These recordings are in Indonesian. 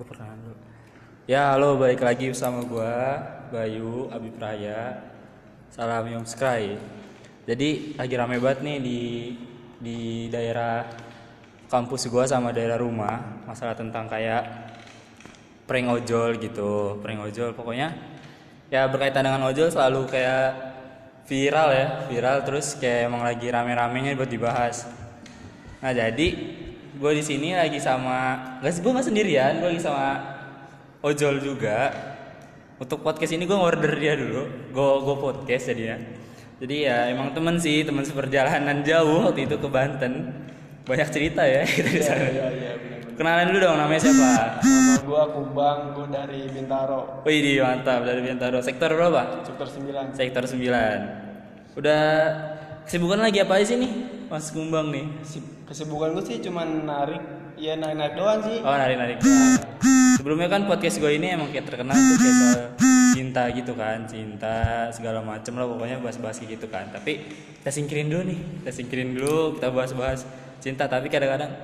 Gue pernah dulu. Ya halo balik lagi bersama gua Bayu Abi Praya. Salam Yom Skry. Jadi lagi rame banget nih di di daerah kampus gua sama daerah rumah masalah tentang kayak prank ojol gitu, prank ojol pokoknya ya berkaitan dengan ojol selalu kayak viral ya, viral terus kayak emang lagi rame-ramenya buat dibahas. Nah jadi gue di sini lagi sama guys gue nggak sendirian gue lagi sama ojol juga. Untuk podcast ini gue order dia dulu gue gue podcast jadi ya jadi ya emang temen sih temen seperjalanan jauh waktu itu ke Banten. Banyak cerita ya kita di sana. Iya, iya, kenalan dulu dong namanya siapa? Nama gua Kumbang, gua dari Bintaro, Wih di mantap dari Bintaro. Sektor berapa? Sektor 9. sektor 9 udah kesibukan lagi apa aja sih nih Mas Kumbang nih Kesibukan gua sih cuman narik, ya narik-narik doang sih. Oh narik-narik Sebelumnya kan podcast gue ini emang kayak terkenal tuh kayak soal cinta gitu kan Cinta segala macem lah pokoknya bahas-bahas gitu kan. Tapi kita singkirin dulu nih Kita singkirin dulu kita bahas-bahas cinta. Tapi kadang-kadang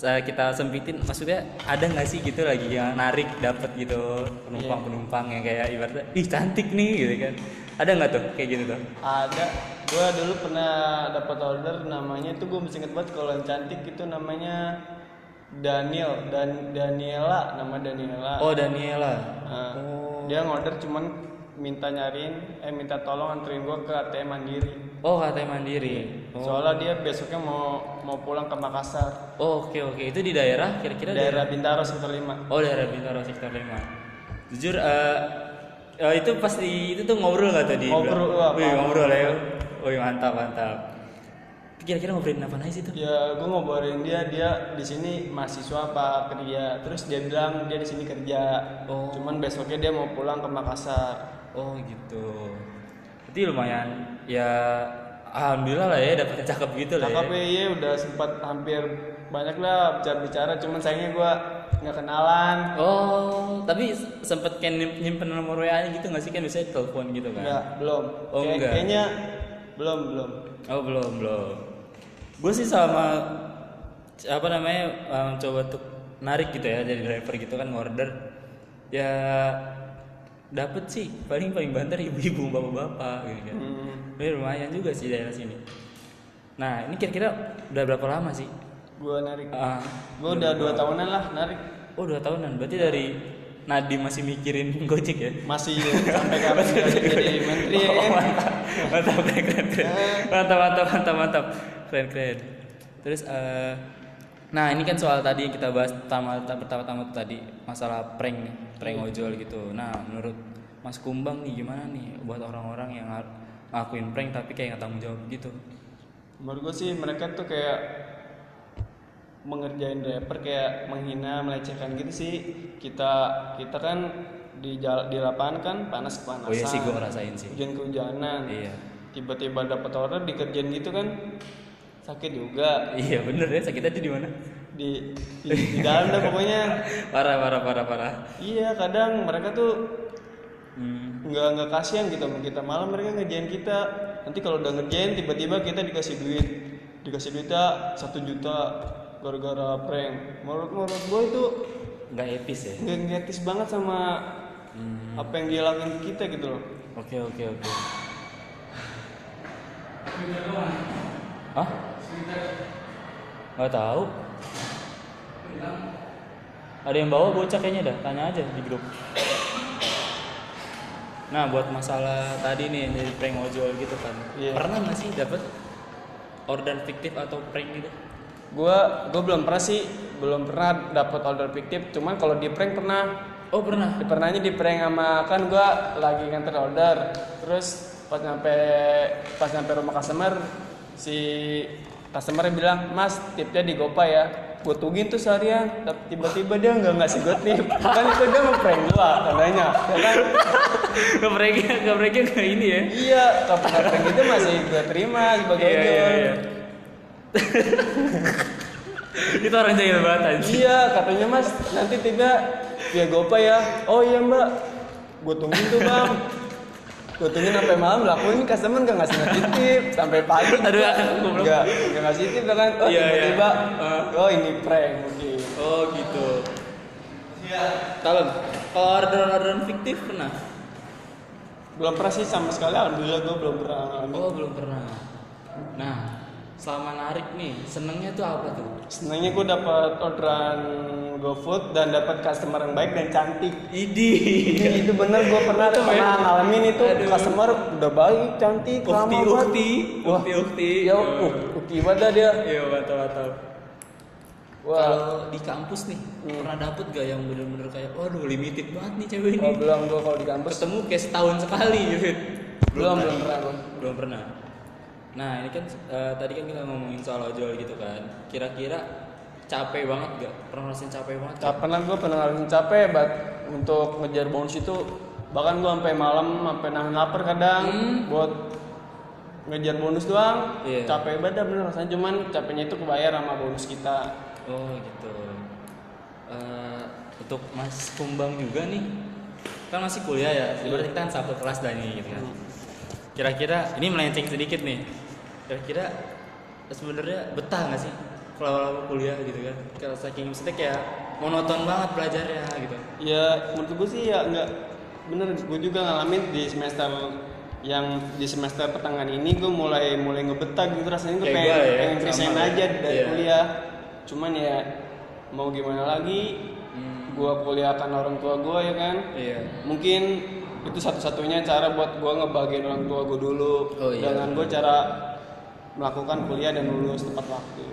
kita sempitin maksudnya ada nggak sih gitu lagi yang narik dapet gitu penumpang-penumpang yang kayak ibaratnya ih cantik nih gitu kan ada nggak tuh kayak gitu tuh? Ada, gua dulu pernah dapat order namanya tuh gua masih inget banget kalau yang cantik itu namanya Daniel dan Daniela, nama Daniela. oh Daniela. Nah, Dia ngorder cuman minta nyariin, eh minta tolong anterin gua ke ATM Mandiri. oh KTM mandiri. Oh. Soalnya dia besoknya mau mau pulang ke Makassar, Oh, oke oke. Itu di daerah kira-kira daerah Bintaro sektor 5. Oh daerah Bintaro sektor 5 Jujur eh eh, itu pasti itu tuh ngobrol gak tadi? Ngobrol, apa? Wih, ngobrol ya. Wih mantap mantap. Kira-kira ngobrolin apa aja sih tuh? Ya, gue ngobrolin dia, dia di sini mahasiswa apa kerja. Terus dia bilang dia di sini kerja. Oh. Cuman besoknya dia mau pulang ke Makassar. Oh gitu. Berarti lumayan ya alhamdulillah lah ya dapetnya cakep gitu lah ya. KPY udah sempat hampir banyak lah bicara-bicara. Cuman sayangnya gue nggak kenalan. Oh, tapi sempet nyim- nyimpen nomor WA-nya gitu gak sih kan biasanya telepon gitu kan? Enggak, belum. Oh, Kayak- enggak. Kayaknya belum, belum. Oh belum belum. Gue sih sama apa namanya um, coba tuh narik gitu ya jadi driver gitu kan order ya dapet sih paling paling banter ibu-ibu bapak-bapak gitu kan. Hmm. Lumayan juga sih daerah sini. Nah ini kira-kira udah berapa lama sih? Gue narik. Ah, Gue udah dua tahunan lah narik. oh dua tahunan. Berarti dari Nadi masih mikirin gojek ya? Masih sampai kapan jadi menteri ya Oh, kan? mantap, mantap, keren, keren, keren. mantap, mantap, mantap, mantap, keren, keren. Terus, eh, nah ini kan soal tadi yang kita bahas pertama, pertama-tama tadi masalah prank nih, prank ojol gitu. Nah, menurut Mas Kumbang nih gimana nih buat orang-orang yang nga- ngakuin prank tapi kayak nggak tanggung jawab gitu? Menurut gue sih mereka tuh kayak mengerjain driver kayak menghina, melecehkan gitu sih. Kita kita kan di jal- di lapangan kan panas kepanasan. Oh iya sih, gue ngerasain sih. Hujan kehujanan. Iya, Tiba-tiba dapat order dikerjain gitu kan sakit juga iya bener ya sakitnya tuh di mana? di di, di dalam dah pokoknya. Parah, parah, parah, parah. Iya kadang mereka tuh Hmm. nggak nggak kasihan gitu sama kita malah mereka ngerjain kita nanti kalau udah ngerjain tiba-tiba kita dikasih duit dikasih duitnya satu juta gara-gara prank menurut menurut gue itu Nggak etis ya? nggak etis banget sama Hmm. apa yang dia lakuin ke kita gitu loh Oke oke oke. Hah? Gak tahu. Ada yang bawa bocah kayaknya dah. Tanya aja di grup. Nah buat masalah tadi nih yang jadi prank ojol gitu kan. Iya. Pernah nggak sih dapet order fiktif atau prank gitu? Gue gue belum pernah sih belum pernah dapat order fiktif cuman kalau di prank pernah. Oh pernah. di pernahnya di prank sama kan gue lagi nganter order. Terus pas nyampe pas nyampe rumah customer si customer bilang mas tipnya di GoPay ya. Gue tungguin tuh seharian Tapi tiba-tiba dia nggak ngasih gue tip. Kan itu dia mau prank gua katanya. Ya kan? Ngepranknya ngepranknya kayak ini ya. iya tapi prank itu masih gue terima sebagai Iya iya ojol. Iya. Itu orang jahil banget anjing. Iya, katanya Mas, nanti tiba via GoPay ya. Oh iya Mbak, gue tungguin tuh Bang. Gue tungguin sampai malam lakuin customer gak ngasih ngasih tip sampai pagi. Aduh, akak goblok. Gak, gak ngasih tip kan. Oh Iya, iya. tiba-tiba, Uh. oh ini prank mungkin. Oh gitu. Kalem. Kalau orderan-orderan fiktif pernah? belum pernah sih sama sekali alhamdulillah gue belum pernah Oh belum pernah. Nah, selama narik nih, senengnya tuh apa tuh? senangnya gue dapat orderan GoFood dan dapat customer yang baik dan cantik Idi. itu bener gue pernah Betul, pernah ya? ngalamin itu Aduh. customer udah baik cantik Ukti ukti, Wah, ukti ukti. ya ukti banget dia Iya betul betul. wah Kalau di kampus nih, pernah dapet gak yang bener-bener kayak, waduh limited banget nih cewek ini. oh, belum gue kalau di kampus Ketemu kayak setahun sekali gitu. belum belum pernah gua. Belum pernah. Nah ini kan eh, tadi kan kita ngomongin soal ojol gitu kan. Kira-kira capek banget gak? Pernah ngerasain capek banget? gak? Nah, pernah gue pernah ngalamin capek bat untuk ngejar bonus itu bahkan gue sampai malam sampai nahan lapar kadang buat ngejar bonus doang Iya. capek banget bener rasanya cuman capeknya itu kebayar sama bonus kita Oh gitu. Eh, untuk Mas Kumbang juga nih, kan masih kuliah ya. Berarti kita kan satu kelas dah nih gitu kan. Kira-kira ini melenceng sedikit nih. Kira-kira sebenarnya betah nggak sih kalau lama kuliah gitu kan? Kalau saking maksudnya kayak monoton banget belajarnya gitu. ya menurut gue sih ya nggak bener gue juga ngalamin di semester yang di semester pertengahan ini gue mulai mulai ngebetah gitu rasanya gue Kayak pengen gua ya, pengen resign sama aja ya. dari Iya. kuliah cuman ya mau gimana lagi Hmm, gue kuliah kan orang tua gue ya kan iya. mungkin itu satu-satunya cara buat gue ngebagian orang tua gue dulu Oh, iya. dengan gue cara melakukan kuliah dan lulus tepat waktu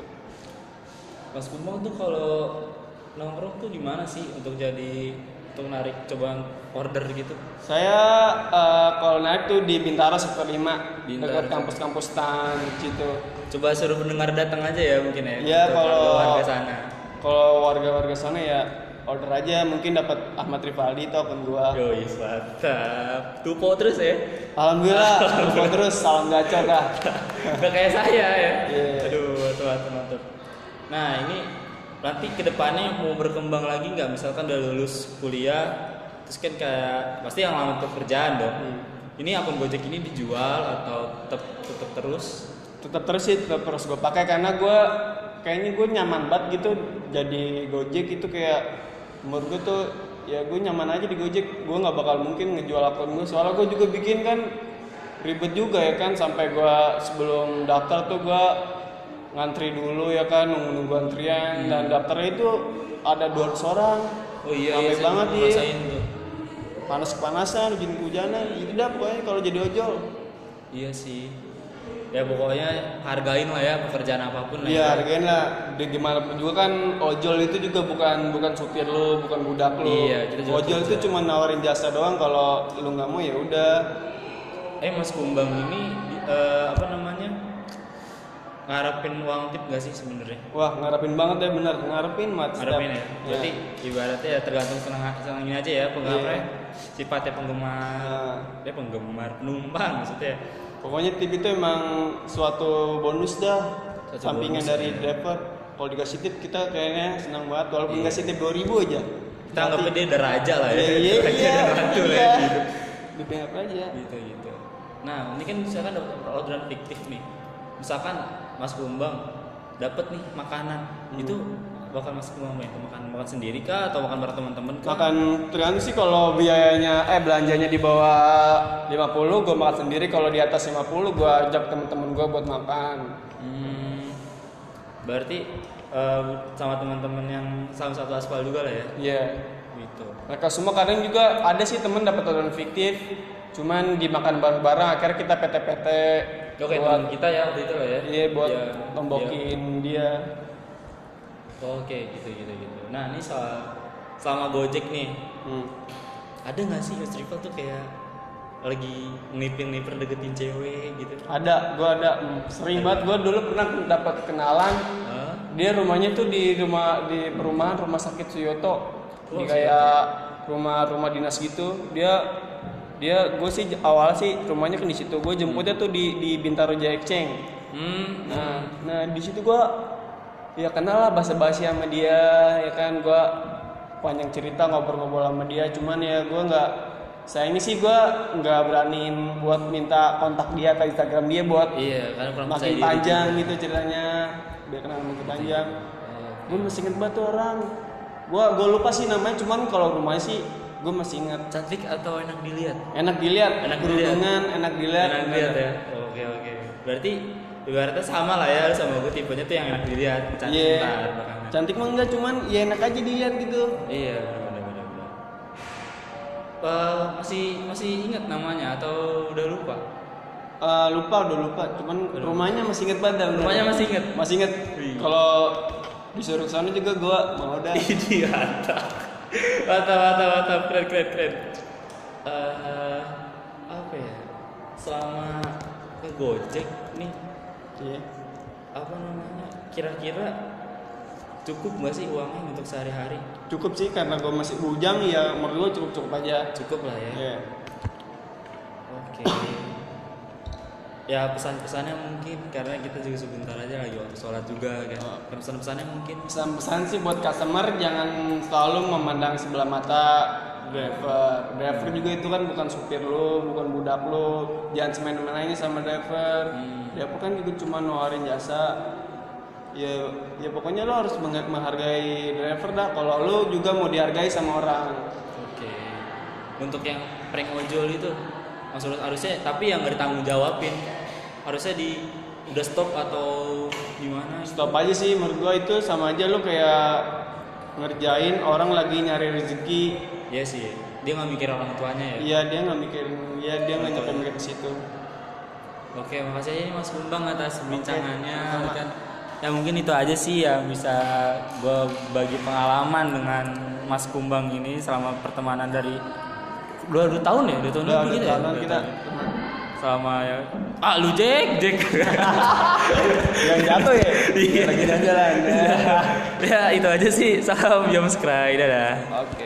Mas Kumbang tuh kalau nongkrong tuh di mana sih untuk jadi untuk narik cobaan order gitu? saya eh, kalau naik tuh di Bintara sektor 5 Bintara. dekat kampus-kampus TAN situ Coba suruh pendengar datang aja ya mungkin ya. Iya, kalau- warga sana. kalau warga-warga sana ya order aja mungkin dapat Ahmad Rivaldi token gua Yoi, mantap. Tupo terus ya. alhamdulillah gua terus salam gacor dah Gak kayak saya ya. Iya. Aduh, mantap, mantap. Nah, ini nanti ke depannya mau berkembang lagi nggak? Misalkan udah lulus kuliah, terus kan kayak pasti yang lama pekerjaan dong. Hmm. Ini akun Gojek ini dijual atau tetap tetap terus? tetap terus sih tetap terus gue pakai karena gue kayaknya gue nyaman banget gitu jadi Gojek itu kayak menurut gue tuh ya gue nyaman aja di Gojek. Gue nggak bakal mungkin ngejual akun gue soalnya gue juga bikin kan ribet juga ya kan sampai gue sebelum daftar tuh gue ngantri dulu ya kan nunggu nunggu antrian dan daftarnya itu ada 200 orang. Oh iya, iya banget, iya. panas kepanasan hujan hujanan gitu dah pokoknya kalau jadi ojol. Iya sih. Ya pokoknya hargain lah ya pekerjaan apa pun lah. Iya ya. hargain lah. Di gimana pun juga kan ojol itu juga bukan bukan supir lu, bukan budak lu. Iya, kita juga ojol itu cuma nawarin jasa doang kalau lu nggak mau ya udah. Eh Mas Kumbang ini eh, apa namanya? Ngarepin uang tip gak sih sebenarnya? Wah ngarepin banget ya bener ngarepin mat. Ngarepin ya. Berarti ibaratnya ya tergantung senang senangin aja ya penggamarnya. Sifatnya penggemar. Nah, Dia penggemar penumpang maksudnya. Pokoknya tip itu emang suatu bonus dah. Suatu Sampingan bonus, dari ya. driver. Kalau dikasih tip kita kayaknya senang banget walaupun Iya. ngasih tip 2000 aja. Kita anggapnya dia udah raja lah ya. Iya iya Raja iya. lah iya. ya di. Dipenggap aja. gitu gitu nah ini kan misalkan dapat orderan fiktif nih misalkan Mas Kumbang dapat nih makanan Hmm. itu bakal Mas Kumbang main makan makan sendiri kah? Atau makan bareng teman-teman kah? Makan tergantung sih kalau biayanya eh belanjanya di bawah 50 gue makan sendiri. Kalau di atas 50 gue ajak temen-temen gue buat makan. Hmm, berarti eh, sama teman-teman yang sama satu aspal juga lah ya? Iya. gitu. Mereka semua kadang juga ada sih temen dapat orderan fiktif, cuman dimakan bareng-bareng akhirnya kita PT-PT oke buat teman kita ya waktu itu lah ya. Iya buat Dia- tombokin dia. dia- oke gitu gitu gitu. Nah ini soal selama Gojek nih Hmm. ada nggak sih Mas Rival tuh kayak lagi nipin-nipir deketin cewek gitu? Ada, gue ada. Hmm, sering banget. Gue dulu pernah dapat kenalan. Hah? dia rumahnya tuh di rumah di perumahan rumah sakit Suyoto. Oh, di kayak rumah rumah dinas gitu. Dia dia gue sih awal sih rumahnya kan di situ. Gue jemputnya tuh di di Bintaro Jaya Ceng hmm. Nah nah di situ gue ya kenal lah bahasa basi sama dia ya kan? Gue panjang cerita ngobrol-ngobrol sama dia. Cuman ya gue nggak saya ini sih gue nggak beraniin buat minta kontak dia ke Instagram dia buat iya karena kurang makin panjang gitu ceritanya. Biar kenal makin panjang. Oh, gue masih inget banget tuh orang. Gua gua lupa sih namanya cuman kalau rumahnya sih gua masih ingat. Cantik atau enak dilihat? enak dilihat. Enak dilihat. kerudungan enak dilihat. Enak dilihat ya. Oke oke. Berarti ibaratnya sama lah ya sama gue tipenya tuh yang enak dilihat, cantik Iya. ntar belakangan. cantik mah enggak cuman ya enak aja dilihat gitu Iya benar benar benar. Eh, masih masih ingat namanya atau udah lupa? Eh, lupa udah lupa cuman rumahnya masih inget banget. Rumahnya masih inget? masih inget Wih. kalau disuruh sana juga gua mau dah Ini mantap. Mantap mantap mantap keren keren keren. Eh, apa ya? Selama ke Gojek nih Iya. apa namanya? Kira-kira cukup nggak sih uangnya untuk sehari-hari? cukup sih karena gua masih bujang ya menurut cukup cukup aja Cukup lah ya. Iya. Oke. Ya pesan-pesannya mungkin karena kita juga sebentar aja lagi waktu sholat juga kan. Oh. Pesan-pesannya mungkin pesan-pesan sih buat customer jangan selalu memandang sebelah mata driver driver juga itu kan bukan supir lu bukan budak lu jangan semena-mena ini sama driver Hmm. driver kan juga cuma nawarin jasa ya ya pokoknya lo harus meng- menghargai driver dah kalau lu juga mau dihargai sama orang Oke. Untuk yang prank ojol itu maksud harusnya tapi yang nggak ditanggung jawabin. Harusnya di udah stop atau gimana? stop aja sih menurut gua itu sama aja lu kayak ngerjain orang lagi nyari rezeki Iya sih. Dia nggak mikir orang tuanya ya. Iya dia nggak mikirin, ya dia nggak nyampe mikir ke situ. Oke, makasih aja nih Mas Kumbang atas bincangannya sama. kan. Ya mungkin itu aja sih yang bisa gue bagi pengalaman dengan Mas Kumbang ini selama pertemanan dari dua, dua tahun ya, dua tahun lebih gitu ya. kita. Selama ya, ah lu Jack, Jack. Yang jatuh ya? Iya. Lagi jalan-jalan. ya itu aja sih. Salam jam dadah. Oke.